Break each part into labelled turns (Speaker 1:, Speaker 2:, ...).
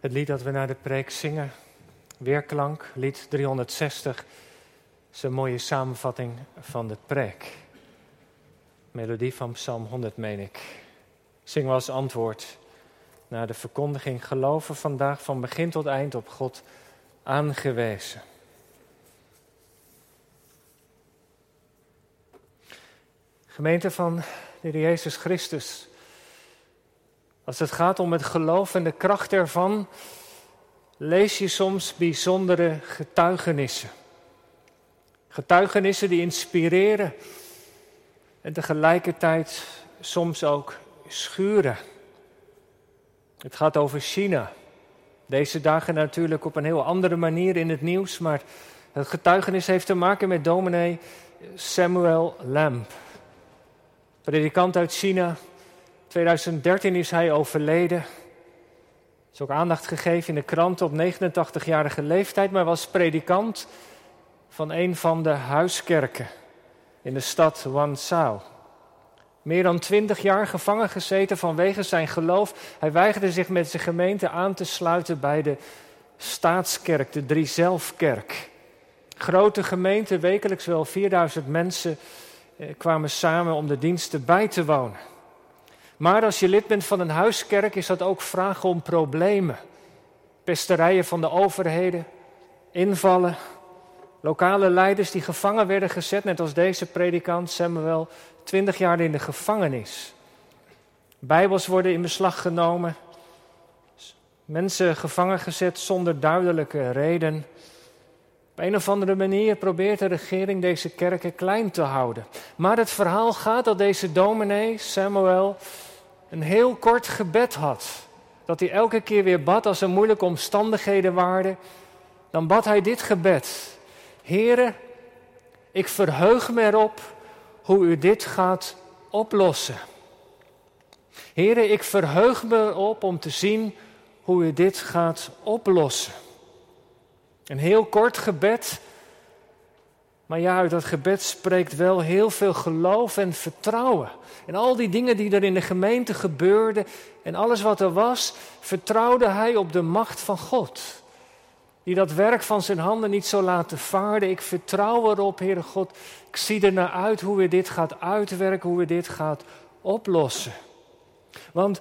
Speaker 1: Het lied dat we naar de preek zingen, Weerklank, lied 360, is een mooie samenvatting van de preek. Melodie van Psalm 100, meen ik. Zingen we als antwoord naar de verkondiging geloven vandaag van begin tot eind op God aangewezen. Gemeente van de Jezus Christus. Als het gaat om het geloof en de kracht ervan, lees je soms bijzondere getuigenissen. Getuigenissen die inspireren en tegelijkertijd soms ook schuren. Het gaat over China. Deze dagen natuurlijk op een heel andere manier in het nieuws, maar het getuigenis heeft te maken met dominee Samuel Lamb. Predikant uit China. 2013 is hij overleden. Er is ook aandacht gegeven in de krant op 89-jarige leeftijd, maar was predikant van een van de huiskerken in de stad Wanzhou. Meer dan twintig jaar gevangen gezeten vanwege zijn geloof. Hij weigerde zich met zijn gemeente aan te sluiten bij de staatskerk, de Driezelfkerk. Grote gemeente, wekelijks wel 4000 mensen eh, kwamen samen om de diensten bij te wonen. Maar als je lid bent van een huiskerk, is dat ook vragen om problemen. Pesterijen van de overheden, invallen, lokale leiders die gevangen werden gezet, net als deze predikant Samuel, twintig jaar in de gevangenis. Bijbels worden in beslag genomen, mensen gevangen gezet zonder duidelijke reden. Op een of andere manier probeert de regering deze kerken klein te houden. Maar het verhaal gaat dat deze dominee, Samuel, een heel kort gebed had. Dat hij elke keer weer bad als er moeilijke omstandigheden waren. Dan bad hij dit gebed. Heren, ik verheug me erop hoe u dit gaat oplossen. Heren, ik verheug me op om te zien hoe u dit gaat oplossen. Een heel kort gebed. Maar ja, uit dat gebed spreekt wel heel veel geloof en vertrouwen. En al die dingen die er in de gemeente gebeurden en alles wat er was, vertrouwde hij op de macht van God. Die dat werk van zijn handen niet zou laten vaarden. Ik vertrouw erop, Heere God. Ik zie er naar uit hoe we dit gaat uitwerken, hoe we dit gaat oplossen. Want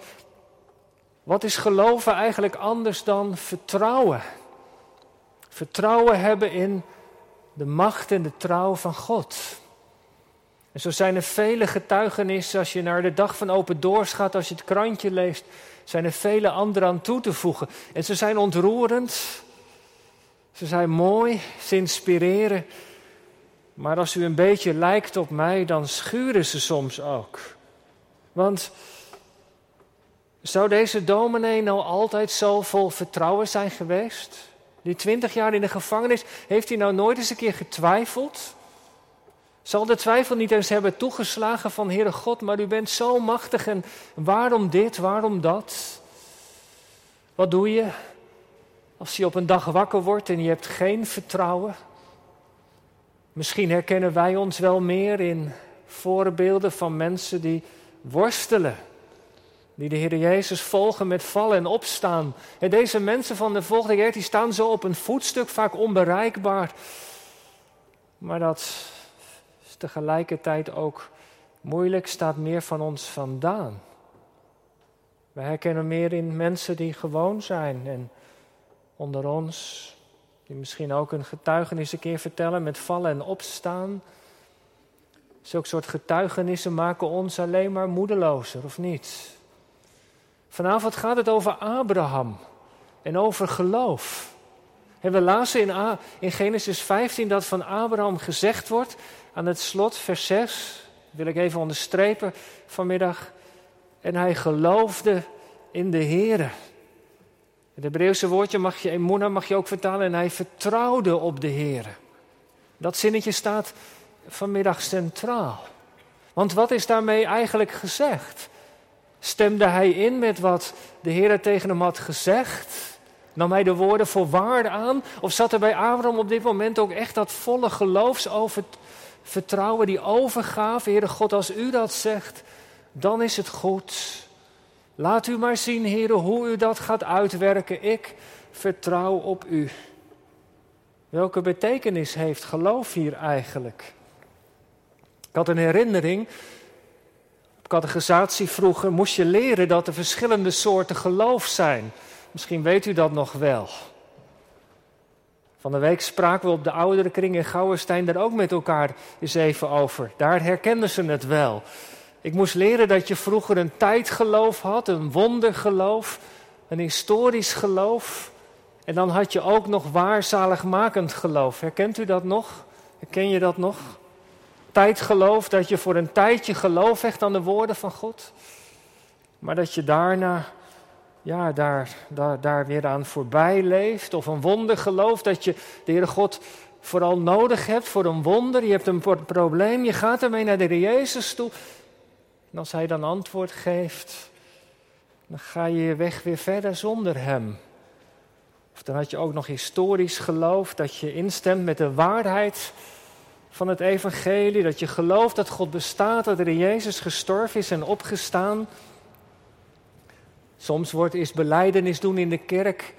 Speaker 1: wat is geloven eigenlijk anders dan vertrouwen? Vertrouwen hebben in de macht en de trouw van God. En zo zijn er vele getuigenissen als je naar de dag van open doors gaat, als je het krantje leest, zijn er vele andere aan toe te voegen. En ze zijn ontroerend, ze zijn mooi, ze inspireren. Maar als u een beetje lijkt op mij, dan schuren ze soms ook. Want zou deze dominee nou altijd zo vol vertrouwen zijn geweest? Die twintig jaar in de gevangenis, heeft hij nou nooit eens een keer getwijfeld? Zal de twijfel niet eens hebben toegeslagen van Heere God, maar u bent zo machtig en waarom dit, waarom dat? Wat doe je als je op een dag wakker wordt en je hebt geen vertrouwen? Misschien herkennen wij ons wel meer in voorbeelden van mensen die worstelen die de Heer Jezus volgen met vallen en opstaan. En deze mensen van de volgende Heer, die staan zo op een voetstuk, vaak onbereikbaar. Maar dat is tegelijkertijd ook moeilijk, staat meer van ons vandaan. We herkennen meer in mensen die gewoon zijn en onder ons, die misschien ook een getuigenis een keer vertellen met vallen en opstaan. Zulke soort getuigenissen maken ons alleen maar moedelozer, of niet? Vanavond gaat het over Abraham en over geloof. En we lazen in, in Genesis 15 dat van Abraham gezegd wordt aan het slot, vers 6, wil ik even onderstrepen vanmiddag. En hij geloofde in de Heer. Het Hebreeuwse woordje mag je, emuna mag je ook vertalen, en hij vertrouwde op de Heer. Dat zinnetje staat vanmiddag centraal. Want wat is daarmee eigenlijk gezegd? Stemde hij in met wat de Heer tegen hem had gezegd? Nam hij de woorden voor waarde aan? Of zat er bij Abraham op dit moment ook echt dat volle geloofsvertrouwen, die overgave? Heere God, als u dat zegt, dan is het goed. Laat u maar zien, heren, hoe u dat gaat uitwerken. Ik vertrouw op u. Welke betekenis heeft geloof hier eigenlijk? Ik had een herinnering. Op catechisatie vroeger moest je leren dat er verschillende soorten geloof zijn. Misschien weet u dat nog wel. Van de week spraken we op de ouderenkring in Gouwenstein daar ook met elkaar eens even over. Daar herkenden ze het wel. Ik moest leren dat je vroeger een tijdgeloof had, een wondergeloof, een historisch geloof. En dan had je ook nog waarzaligmakend geloof. Herkent u dat nog? Herken je dat nog? Tijdgeloof, dat je voor een tijdje geloof hecht aan de woorden van God. Maar dat je daarna ja, daar, daar, daar weer aan voorbij leeft. Of een wondergeloof, dat je de Heere God vooral nodig hebt voor een wonder. Je hebt een probleem, je gaat ermee naar de Heer Jezus toe. En als Hij dan antwoord geeft, dan ga je je weg weer verder zonder Hem. Of dan had je ook nog historisch geloof dat je instemt met de waarheid van het evangelie. Dat je gelooft dat God bestaat, dat er in Jezus gestorven is en opgestaan. Soms wordt is beleidenis doen in de kerk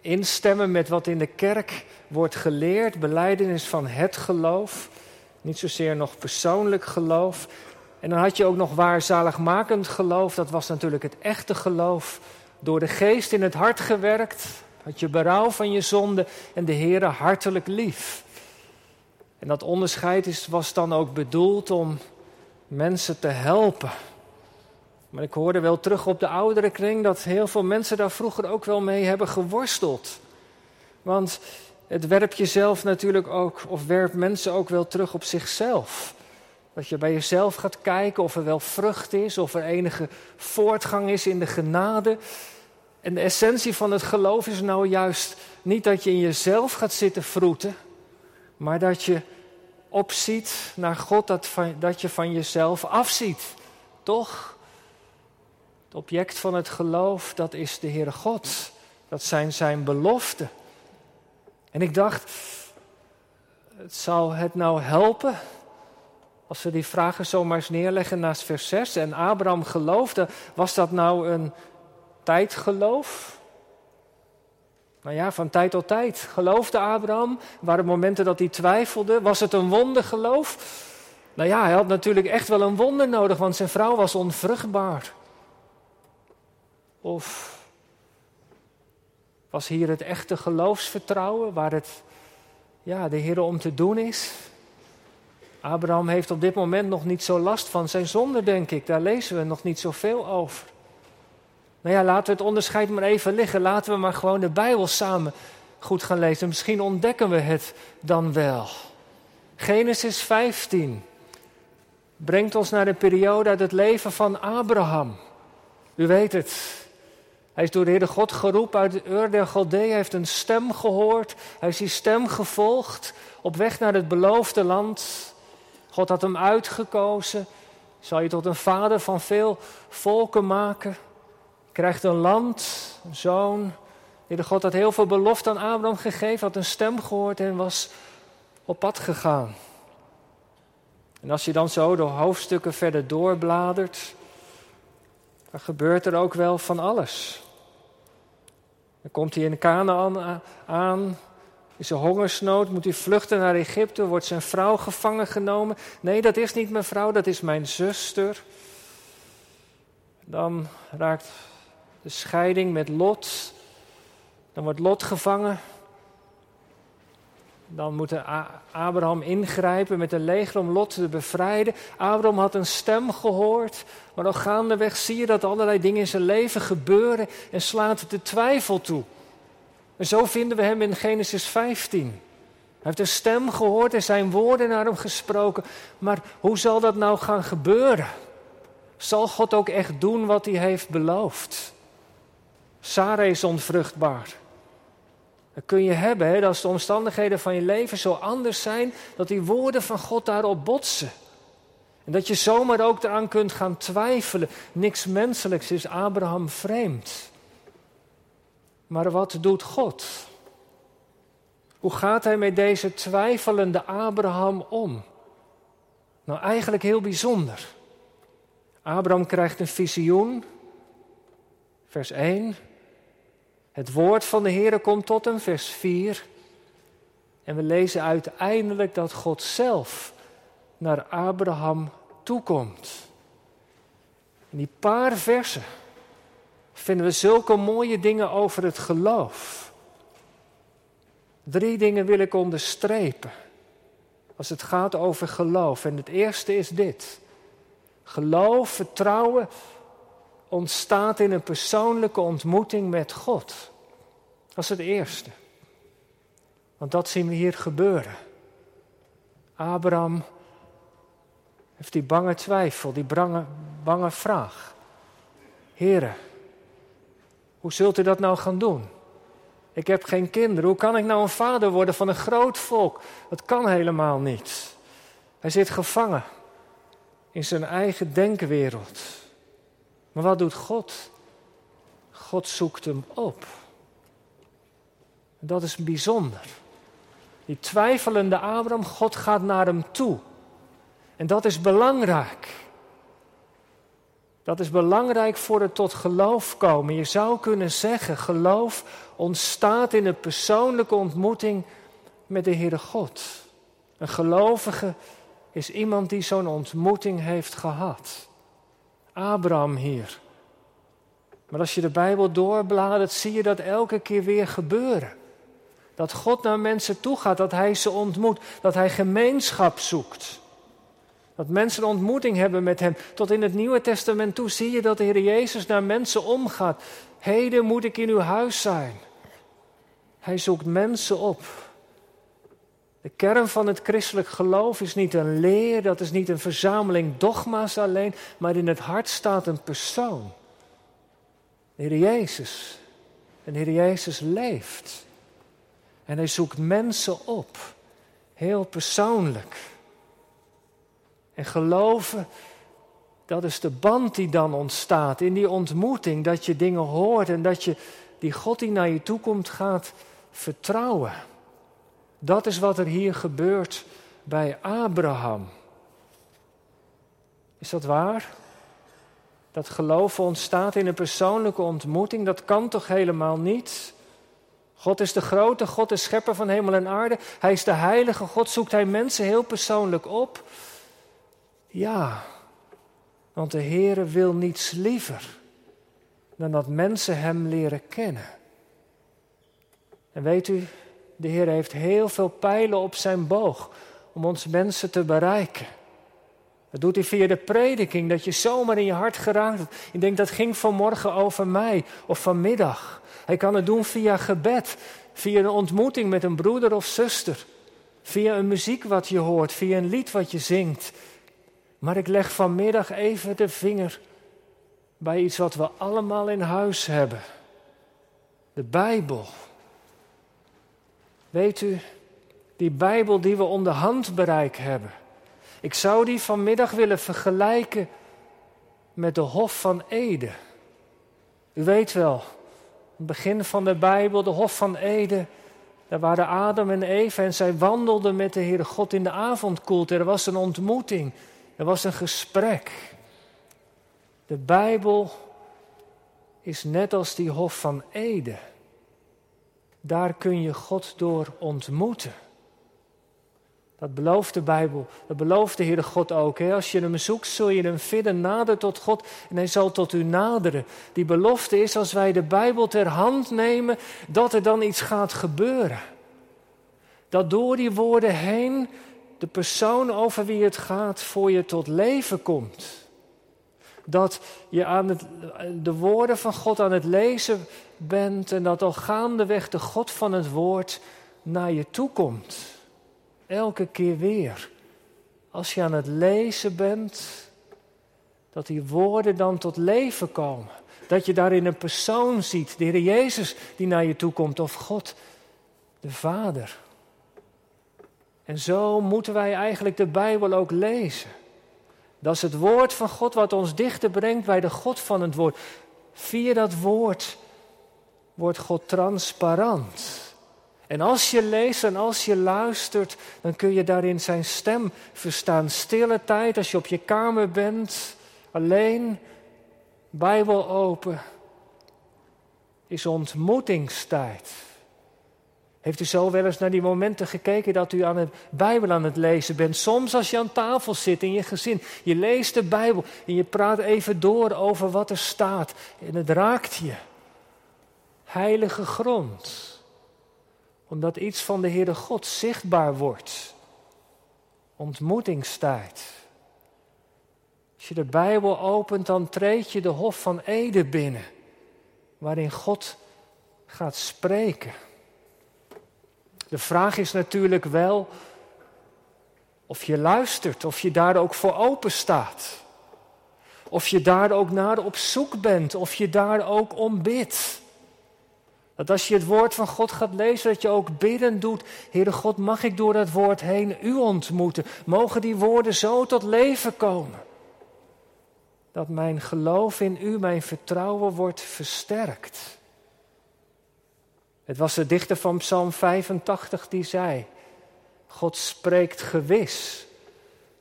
Speaker 1: instemmen met wat in de kerk wordt geleerd. Beleidenis van het geloof. Niet zozeer nog persoonlijk geloof. En dan had je ook nog waarzaligmakend geloof. Dat was natuurlijk het echte geloof. Door de geest in het hart gewerkt. Had je berouw van je zonde en de Heere hartelijk lief. En dat onderscheid is, was dan ook bedoeld om mensen te helpen. Maar ik hoorde wel terug op de oudere kring dat heel veel mensen daar vroeger ook wel mee hebben geworsteld. Want het werpt jezelf natuurlijk ook, of werpt mensen ook wel terug op zichzelf. Dat je bij jezelf gaat kijken of er wel vrucht is, of er enige voortgang is in de genade. En de essentie van het geloof is nou juist niet dat je in jezelf gaat zitten vroeten, maar dat je opziet naar God, dat, dat je van jezelf afziet. Toch? Het object van het geloof, dat is de Heere God. Dat zijn zijn beloften. En ik dacht, het zou het nou helpen als we die vragen zomaar eens neerleggen naast vers 6. En Abraham geloofde, was dat nou een tijdgeloof? Nou ja, van tijd tot tijd geloofde Abraham. Waren momenten dat hij twijfelde. Was het een wondergeloof? Nou ja, hij had natuurlijk echt wel een wonder nodig, want zijn vrouw was onvruchtbaar. Of was hier het echte geloofsvertrouwen waar het ja, de Heer om te doen is? Abraham heeft op dit moment nog niet zo last van zijn zonde, denk ik. Daar lezen we nog niet zoveel over. Nou ja, laten we het onderscheid maar even liggen. Laten we maar gewoon de Bijbel samen goed gaan lezen. Misschien ontdekken we het dan wel. Genesis 15 brengt ons naar een periode uit het leven van Abraham. U weet het. Hij is door de Heere God geroepen uit de Ur der Hij heeft een stem gehoord. Hij is die stem gevolgd op weg naar het beloofde land. God had hem uitgekozen. Zal je tot een vader van veel volken maken. Krijgt een land, een zoon. De God had heel veel belofte aan Abraham gegeven. Had een stem gehoord en was op pad gegaan. En als je dan zo de hoofdstukken verder doorbladert. Dan gebeurt er ook wel van alles. Dan komt hij in Canaan aan, is er hongersnood, moet hij vluchten naar Egypte, wordt zijn vrouw gevangen genomen. Nee, dat is niet mijn vrouw, dat is mijn zuster. Dan raakt de scheiding met Lot. Dan wordt Lot gevangen. Dan moet Abraham ingrijpen met een leger om Lot te bevrijden. Abraham had een stem gehoord, maar al gaandeweg zie je dat allerlei dingen in zijn leven gebeuren en slaat het de twijfel toe. En zo vinden we hem in Genesis 15. Hij heeft een stem gehoord en zijn woorden naar hem gesproken. Maar hoe zal dat nou gaan gebeuren? Zal God ook echt doen wat hij heeft beloofd? Sarah is onvruchtbaar. Dat kun je hebben, hè, als de omstandigheden van je leven zo anders zijn, dat die woorden van God daarop botsen. En dat je zomaar ook eraan kunt gaan twijfelen. Niks menselijks is Abraham vreemd. Maar wat doet God? Hoe gaat hij met deze twijfelende Abraham om? Nou, eigenlijk heel bijzonder. Abraham krijgt een visioen. Vers 1. Het woord van de Heere komt tot hem, vers 4. En we lezen uiteindelijk dat God zelf naar Abraham toekomt. In die paar versen vinden we zulke mooie dingen over het geloof. Drie dingen wil ik onderstrepen als het gaat over geloof. En het eerste is dit. Geloof, vertrouwen ontstaat in een persoonlijke ontmoeting met God. Dat is het eerste. Want dat zien we hier gebeuren. Abraham heeft die bange twijfel, die bange, bange vraag. Heren, hoe zult u dat nou gaan doen? Ik heb geen kinderen. Hoe kan ik nou een vader worden van een groot volk? Dat kan helemaal niet. Hij zit gevangen in zijn eigen denkwereld. Maar wat doet God? God zoekt hem op. Dat is bijzonder. Die twijfelende Abraham, God gaat naar hem toe. En dat is belangrijk. Dat is belangrijk voor het tot geloof komen. Je zou kunnen zeggen, geloof ontstaat in een persoonlijke ontmoeting met de Heere God. Een gelovige is iemand die zo'n ontmoeting heeft gehad. Abraham hier. Maar als je de Bijbel doorbladert, zie je dat elke keer weer gebeuren. Dat God naar mensen toe gaat, dat Hij ze ontmoet, dat Hij gemeenschap zoekt. Dat mensen een ontmoeting hebben met Hem. Tot in het Nieuwe Testament toe zie je dat de Heer Jezus naar mensen omgaat. Heden moet ik in uw huis zijn. Hij zoekt mensen op. De kern van het christelijk geloof is niet een leer, dat is niet een verzameling dogma's alleen, maar in het hart staat een persoon. De Heer Jezus. En de Heer Jezus leeft. En hij zoekt mensen op. Heel persoonlijk. En geloven, dat is de band die dan ontstaat in die ontmoeting. Dat je dingen hoort en dat je die God die naar je toe komt gaat vertrouwen. Dat is wat er hier gebeurt bij Abraham. Is dat waar? Dat geloven ontstaat in een persoonlijke ontmoeting, dat kan toch helemaal niet? God is de grote, God is schepper van hemel en aarde. Hij is de heilige God, zoekt hij mensen heel persoonlijk op. Ja, want de Heere wil niets liever dan dat mensen Hem leren kennen. En weet u, de Heer heeft heel veel pijlen op zijn boog om ons mensen te bereiken. Dat doet hij via de prediking, dat je zomaar in je hart geraakt wordt. Je denkt, dat ging vanmorgen over mij of vanmiddag. Hij kan het doen via gebed, via een ontmoeting met een broeder of zuster. Via een muziek wat je hoort, via een lied wat je zingt. Maar ik leg vanmiddag even de vinger bij iets wat we allemaal in huis hebben. De Bijbel. Weet u, die Bijbel die we onder handbereik hebben. Ik zou die vanmiddag willen vergelijken met de Hof van Ede. U weet wel, het begin van de Bijbel, de Hof van Ede. Daar waren Adam en Eva en zij wandelden met de Heere God in de avondkoelte. Er was een ontmoeting, er was een gesprek. De Bijbel is net als die Hof van Ede. Daar kun je God door ontmoeten. Dat belooft de Bijbel, dat belooft de Heere God ook. Hè? Als je hem zoekt, zul je hem vinden, nader tot God en hij zal tot u naderen. Die belofte is als wij de Bijbel ter hand nemen, dat er dan iets gaat gebeuren. Dat door die woorden heen de persoon over wie het gaat voor je tot leven komt. Dat je aan de woorden van God aan het lezen bent en dat al gaandeweg de God van het woord naar je toe komt. Elke keer weer. Als je aan het lezen bent, dat die woorden dan tot leven komen. Dat je daarin een persoon ziet, de Heer Jezus die naar je toe komt, of God, de Vader. En zo moeten wij eigenlijk de Bijbel ook lezen. Dat is het woord van God wat ons dichter brengt bij de God van het woord. Via dat woord wordt God transparant. En als je leest en als je luistert, dan kun je daarin zijn stem verstaan. Stille tijd, als je op je kamer bent, alleen, Bijbel open. is ontmoetingstijd. Heeft u zo wel eens naar die momenten gekeken dat u aan de Bijbel aan het lezen bent? Soms als je aan tafel zit in je gezin, je leest de Bijbel en je praat even door over wat er staat en het raakt je. Heilige grond. Omdat iets van de Heere God zichtbaar wordt. Ontmoetingstijd. Als je de Bijbel opent, dan treed je de Hof van Ede binnen, waarin God gaat spreken. De vraag is natuurlijk wel of je luistert, of je daar ook voor open staat. Of je daar ook naar op zoek bent, of je daar ook om bidt. Dat als je het woord van God gaat lezen, dat je ook bidden doet. Heere God, mag ik door dat woord heen u ontmoeten? Mogen die woorden zo tot leven komen? Dat mijn geloof in u, mijn vertrouwen wordt versterkt. Het was de dichter van Psalm 85 die zei: God spreekt gewis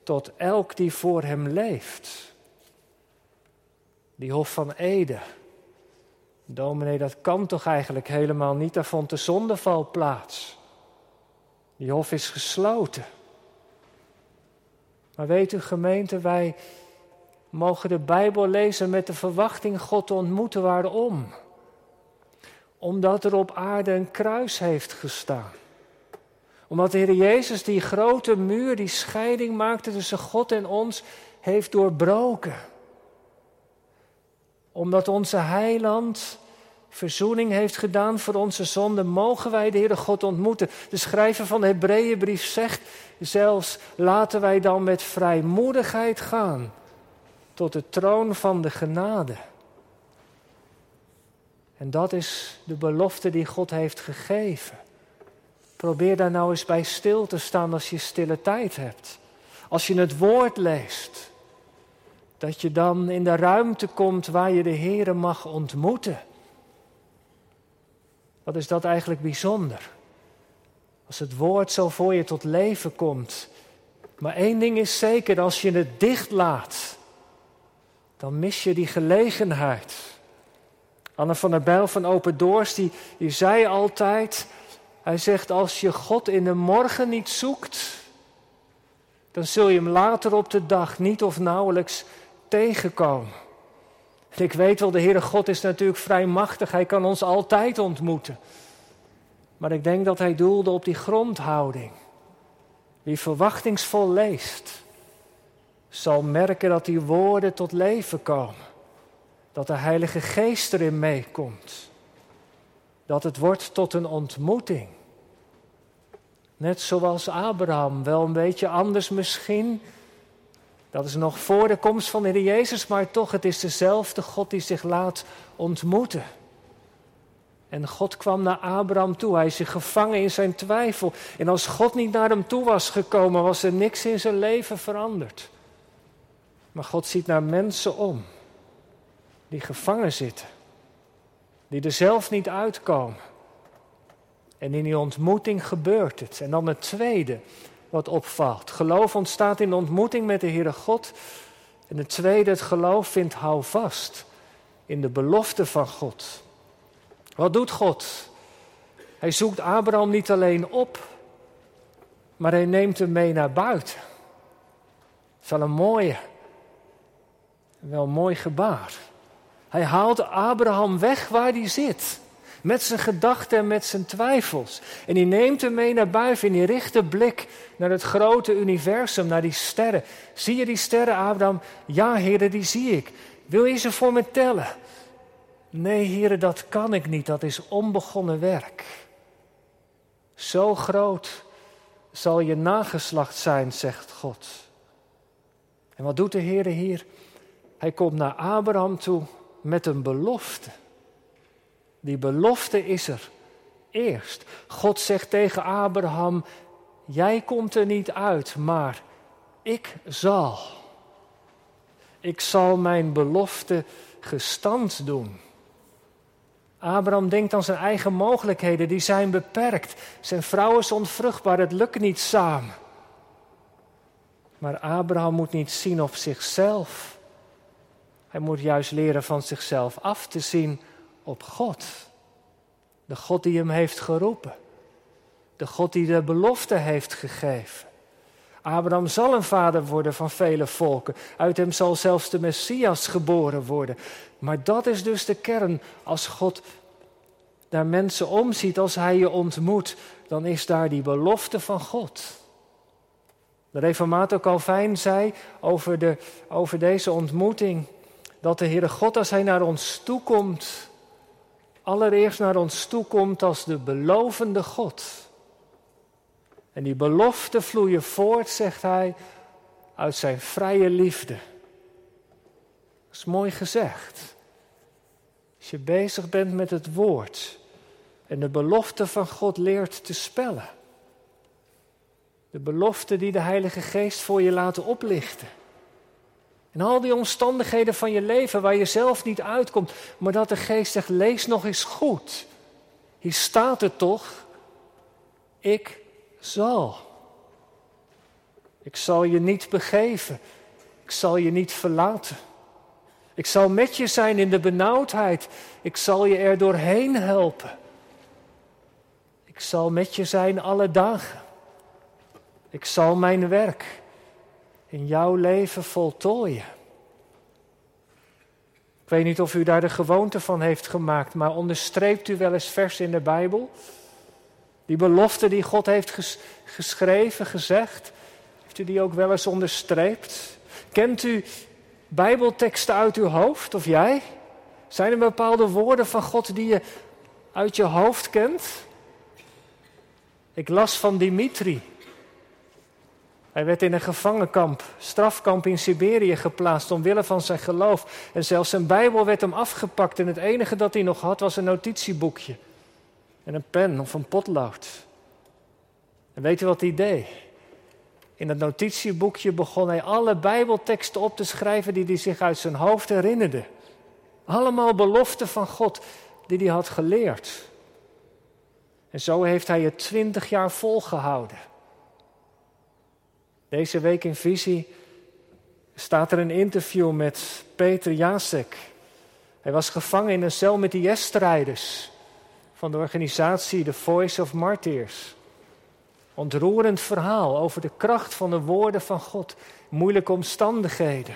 Speaker 1: tot elk die voor hem leeft. Die Hof van Ede. Dominee, dat kan toch eigenlijk helemaal niet? Daar vond de zondeval plaats. Die hof is gesloten. Maar weet u, gemeente, wij mogen de Bijbel lezen met de verwachting God te ontmoeten. Waarom? Omdat er op aarde een kruis heeft gestaan. Omdat de Heer Jezus die grote muur, die scheiding maakte tussen God en ons, heeft doorbroken. Omdat onze heiland verzoening heeft gedaan voor onze zonden, mogen wij de Heere God ontmoeten. De schrijver van de Hebreeënbrief zegt zelfs, laten wij dan met vrijmoedigheid gaan tot de troon van de genade. En dat is de belofte die God heeft gegeven. Probeer daar nou eens bij stil te staan als je stille tijd hebt. Als je het woord leest. Dat je dan in de ruimte komt waar je de Heere mag ontmoeten. Wat is dat eigenlijk bijzonder? Als het woord zo voor je tot leven komt. Maar één ding is zeker, als je het dicht laat, dan mis je die gelegenheid. Anne van der Bijl van Open Doors, die, die zei altijd, hij zegt, als je God in de morgen niet zoekt, dan zul je hem later op de dag niet of nauwelijks tegenkomen. ik weet wel, de Heere God is natuurlijk vrij machtig, hij kan ons altijd ontmoeten. Maar ik denk dat hij doelde op die grondhouding. Wie verwachtingsvol leest, zal merken dat die woorden tot leven komen. Dat de Heilige Geest erin meekomt. Dat het wordt tot een ontmoeting. Net zoals Abraham, wel een beetje anders misschien. Dat is nog voor de komst van de Heer Jezus, maar toch, het is dezelfde God die zich laat ontmoeten. En God kwam naar Abraham toe. Hij is zich gevangen in zijn twijfel. En als God niet naar hem toe was gekomen, was er niks in zijn leven veranderd. Maar God ziet naar mensen om die gevangen zitten, die er zelf niet uitkomen. En in die ontmoeting gebeurt het. En dan het tweede wat opvalt. Geloof ontstaat in de ontmoeting met de Heere God. En het tweede, het geloof vindt houvast in de belofte van God. Wat doet God? Hij zoekt Abraham niet alleen op, maar hij neemt hem mee naar buiten. Dat is wel een mooie, wel een mooi gebaar. Hij haalt Abraham weg waar hij zit. Met zijn gedachten en met zijn twijfels. En hij neemt hem mee naar buiten en hij richt de blik naar het grote universum, naar die sterren. Zie je die sterren, Abraham? Ja, heren, die zie ik. Wil je ze voor me tellen? Nee, heren, dat kan ik niet. Dat is onbegonnen werk. Zo groot zal je nageslacht zijn, zegt God. En wat doet de Heer hier? Hij komt naar Abraham toe met een belofte. Die belofte is er eerst. God zegt tegen Abraham: Jij komt er niet uit, maar ik zal. Ik zal mijn belofte gestand doen. Abraham denkt aan zijn eigen mogelijkheden, die zijn beperkt. Zijn vrouw is onvruchtbaar, het lukt niet samen. Maar Abraham moet niet zien op zichzelf. Hij moet juist leren van zichzelf af te zien op God. De God die hem heeft geroepen. De God die de belofte heeft gegeven. Abraham zal een vader worden van vele volken. Uit hem zal zelfs de Messias geboren worden. Maar dat is dus de kern. Als God naar mensen omziet, als hij je ontmoet, dan is daar die belofte van God. De reformator Calvijn zei over, de, over deze ontmoeting dat de Heere God, als Hij naar ons toekomt, allereerst naar ons toekomt als de belovende God. En die beloften vloeien voort, zegt hij, uit zijn vrije liefde. Dat is mooi gezegd. Als je bezig bent met het woord en de belofte van God leert te spellen. De belofte die de Heilige Geest voor je laat oplichten. En al die omstandigheden van je leven waar je zelf niet uitkomt, maar dat de Geest zegt: lees nog eens goed. Hier staat het toch: ik zal. Ik zal je niet begeven. Ik zal je niet verlaten. Ik zal met je zijn in de benauwdheid. Ik zal je er doorheen helpen. Ik zal met je zijn alle dagen. Ik zal mijn werk in jouw leven voltooien. Ik weet niet of u daar de gewoonte van heeft gemaakt, maar onderstreept u wel eens vers in de Bijbel? Die belofte die God heeft geschreven, gezegd, heeft u die ook wel eens onderstreept? Kent u Bijbelteksten uit uw hoofd, of jij? Zijn er bepaalde woorden van God die je uit je hoofd kent? Ik las van Dimitri. Hij werd in een gevangenkamp, strafkamp in Siberië geplaatst omwille van zijn geloof. En zelfs zijn Bijbel werd hem afgepakt en het enige dat hij nog had was een notitieboekje. En een pen of een potlood. En weet u wat hij deed? In het notitieboekje begon hij alle Bijbelteksten op te schrijven die hij zich uit zijn hoofd herinnerde. Allemaal beloften van God die hij had geleerd. En zo heeft hij het twintig jaar volgehouden. Deze week in Visie staat er een interview met Peter Jacek. Hij was gevangen in een cel met IS-strijders van de organisatie The Voice of Martyrs. Ontroerend verhaal over de kracht van de woorden van God, moeilijke omstandigheden.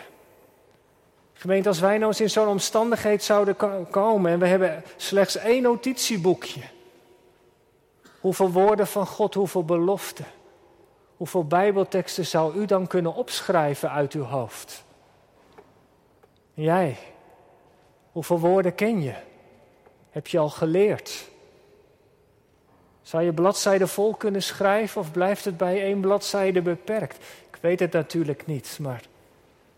Speaker 1: Gemeente, als wij nou eens in zo'n omstandigheid zouden komen en we hebben slechts één notitieboekje. Hoeveel woorden van God, hoeveel beloften. Hoeveel Bijbelteksten zou u dan kunnen opschrijven uit uw hoofd? jij, hoeveel woorden ken je? Heb je al geleerd? Zou je bladzijden vol kunnen schrijven of blijft het bij één bladzijde beperkt? Ik weet het natuurlijk niet, maar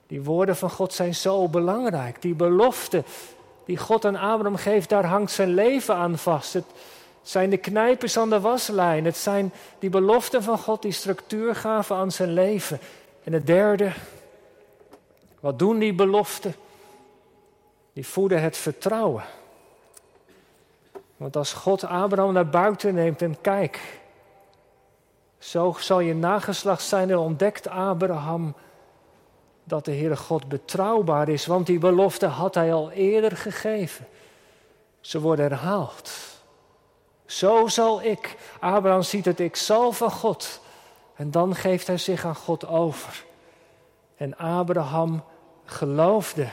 Speaker 1: die woorden van God zijn zo belangrijk. Die belofte die God aan Abraham geeft, daar hangt zijn leven aan vast. Het, zijn de knijpers aan de waslijn. Het zijn die beloften van God die structuur gaven aan zijn leven. En het derde, wat doen die beloften? Die voeden het vertrouwen. Want als God Abraham naar buiten neemt en kijkt, zo zal je nageslacht zijn en ontdekt Abraham dat de Heere God betrouwbaar is, want die belofte had hij al eerder gegeven. Ze worden herhaald. Zo zal ik. Abraham ziet het, ik zal van God. En dan geeft hij zich aan God over. En Abraham geloofde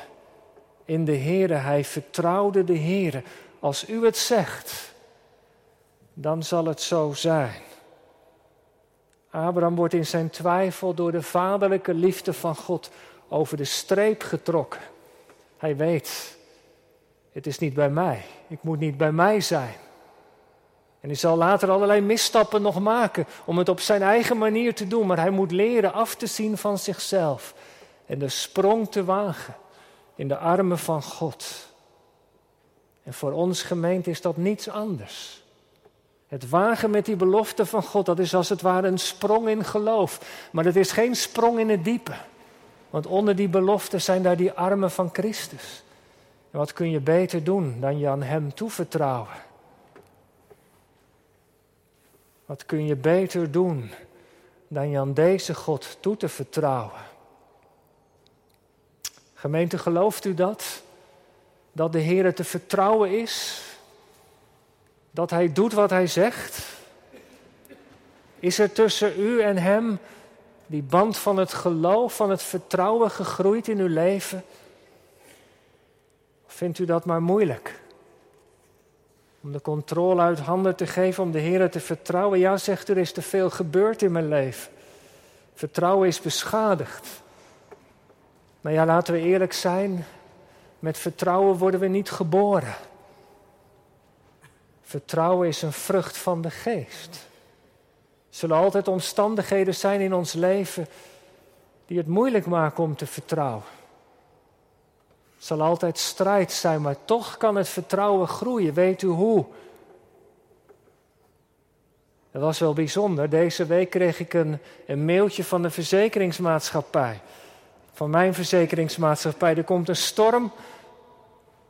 Speaker 1: in de Heere. Hij vertrouwde de Heere. Als u het zegt, dan zal het zo zijn. Abraham wordt in zijn twijfel door de vaderlijke liefde van God over de streep getrokken. Hij weet, het is niet bij mij. Ik moet niet bij mij zijn. En hij zal later allerlei misstappen nog maken om het op zijn eigen manier te doen. Maar hij moet leren af te zien van zichzelf en de sprong te wagen in de armen van God. En voor ons gemeente is dat niets anders. Het wagen met die belofte van God, dat is als het ware een sprong in geloof. Maar het is geen sprong in het diepe. Want onder die belofte zijn daar die armen van Christus. En wat kun je beter doen dan je aan Hem toevertrouwen? Wat kun je beter doen dan je aan deze God toe te vertrouwen? Gemeente, gelooft u dat? Dat de Heer te vertrouwen is? Dat Hij doet wat Hij zegt? Is er tussen u en Hem die band van het geloof, van het vertrouwen gegroeid in uw leven? Vindt u dat maar moeilijk? Om de controle uit handen te geven, om de Heer te vertrouwen. Ja, zegt er is te veel gebeurd in mijn leven. Vertrouwen is beschadigd. Maar ja, laten we eerlijk zijn. Met vertrouwen worden we niet geboren. Vertrouwen is een vrucht van de geest. Er zullen altijd omstandigheden zijn in ons leven die het moeilijk maken om te vertrouwen. Het zal altijd strijd zijn, maar toch kan het vertrouwen groeien. Weet u hoe? Dat was wel bijzonder. Deze week kreeg ik een, een mailtje van de verzekeringsmaatschappij. Van mijn verzekeringsmaatschappij. Er komt een storm.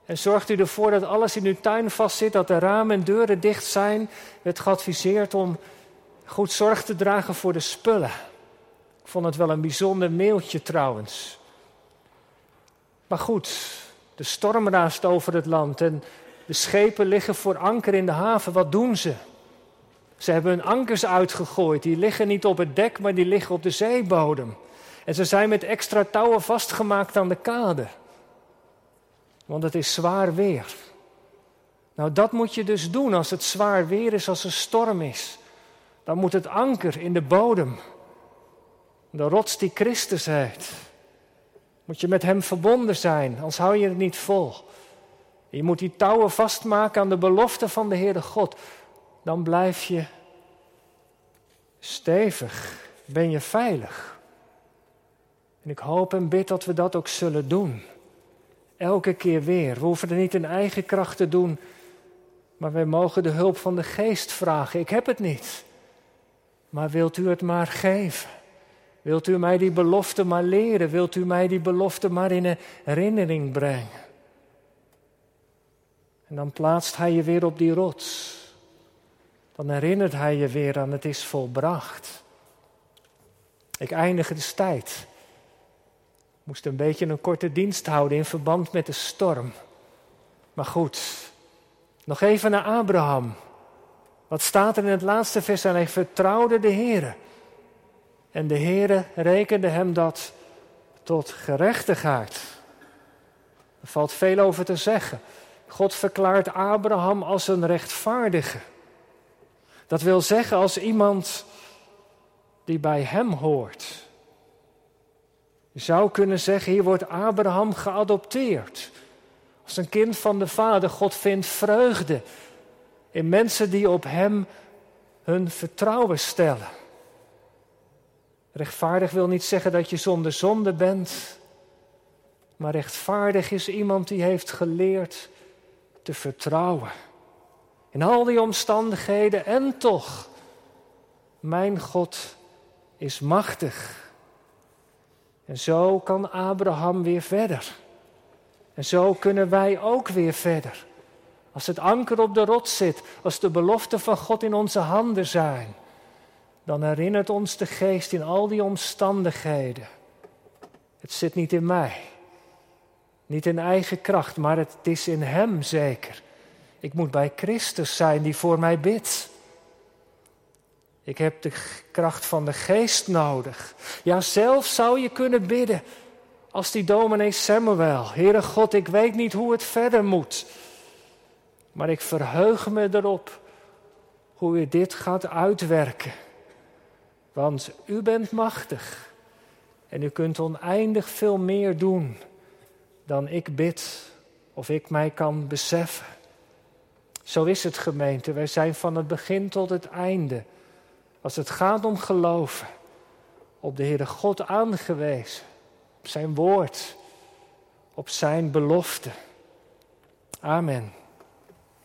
Speaker 1: En zorgt u ervoor dat alles in uw tuin vastzit, dat de ramen en deuren dicht zijn. werd geadviseerd om goed zorg te dragen voor de spullen. Ik vond het wel een bijzonder mailtje trouwens. Maar goed, de storm raast over het land en de schepen liggen voor anker in de haven. Wat doen ze? Ze hebben hun ankers uitgegooid. Die liggen niet op het dek, maar die liggen op de zeebodem. En ze zijn met extra touwen vastgemaakt aan de kade. Want het is zwaar weer. Nou, dat moet je dus doen als het zwaar weer is, als er storm is. Dan moet het anker in de bodem. De rots die Christus heet. Moet je met hem verbonden zijn, anders hou je het niet vol. Je moet die touwen vastmaken aan de belofte van de Heere God. Dan blijf je stevig, ben je veilig. En ik hoop en bid dat we dat ook zullen doen. Elke keer weer. We hoeven het niet in eigen kracht te doen, maar wij mogen de hulp van de geest vragen. Ik heb het niet, maar wilt u het maar geven? Wilt u mij die belofte maar leren? Wilt u mij die belofte maar in herinnering brengen? En dan plaatst hij je weer op die rots. Dan herinnert hij je weer aan het is volbracht. Ik eindig de tijd. Moest een beetje een korte dienst houden in verband met de storm. Maar goed, nog even naar Abraham. Wat staat er in het laatste vers? En hij vertrouwde de Heer. En de Heere rekende hem dat tot gerechtigheid. Er valt veel over te zeggen. God verklaart Abraham als een rechtvaardige. Dat wil zeggen als iemand die bij hem hoort. Je zou kunnen zeggen, hier wordt Abraham geadopteerd. Als een kind van de Vader. God vindt vreugde in mensen die op hem hun vertrouwen stellen. Rechtvaardig wil niet zeggen dat je zonder zonde bent. Maar rechtvaardig is iemand die heeft geleerd te vertrouwen. In al die omstandigheden en toch, mijn God is machtig. En zo kan Abraham weer verder. En zo kunnen wij ook weer verder. Als het anker op de rots zit, als de beloften van God in onze handen zijn dan herinnert ons de geest in al die omstandigheden. Het zit niet in mij, niet in eigen kracht, maar het is in Hem zeker. Ik moet bij Christus zijn die voor mij bidt. Ik heb de kracht van de geest nodig. Ja, zelf zou je kunnen bidden als die dominee Samuel. Heere God, ik weet niet hoe het verder moet. Maar ik verheug me erop hoe u dit gaat uitwerken. Want u bent machtig en u kunt oneindig veel meer doen dan ik bid of ik mij kan beseffen. Zo is het gemeente. Wij zijn van het begin tot het einde, als het gaat om geloven, op de Heere God aangewezen, op zijn woord, op zijn belofte. Amen.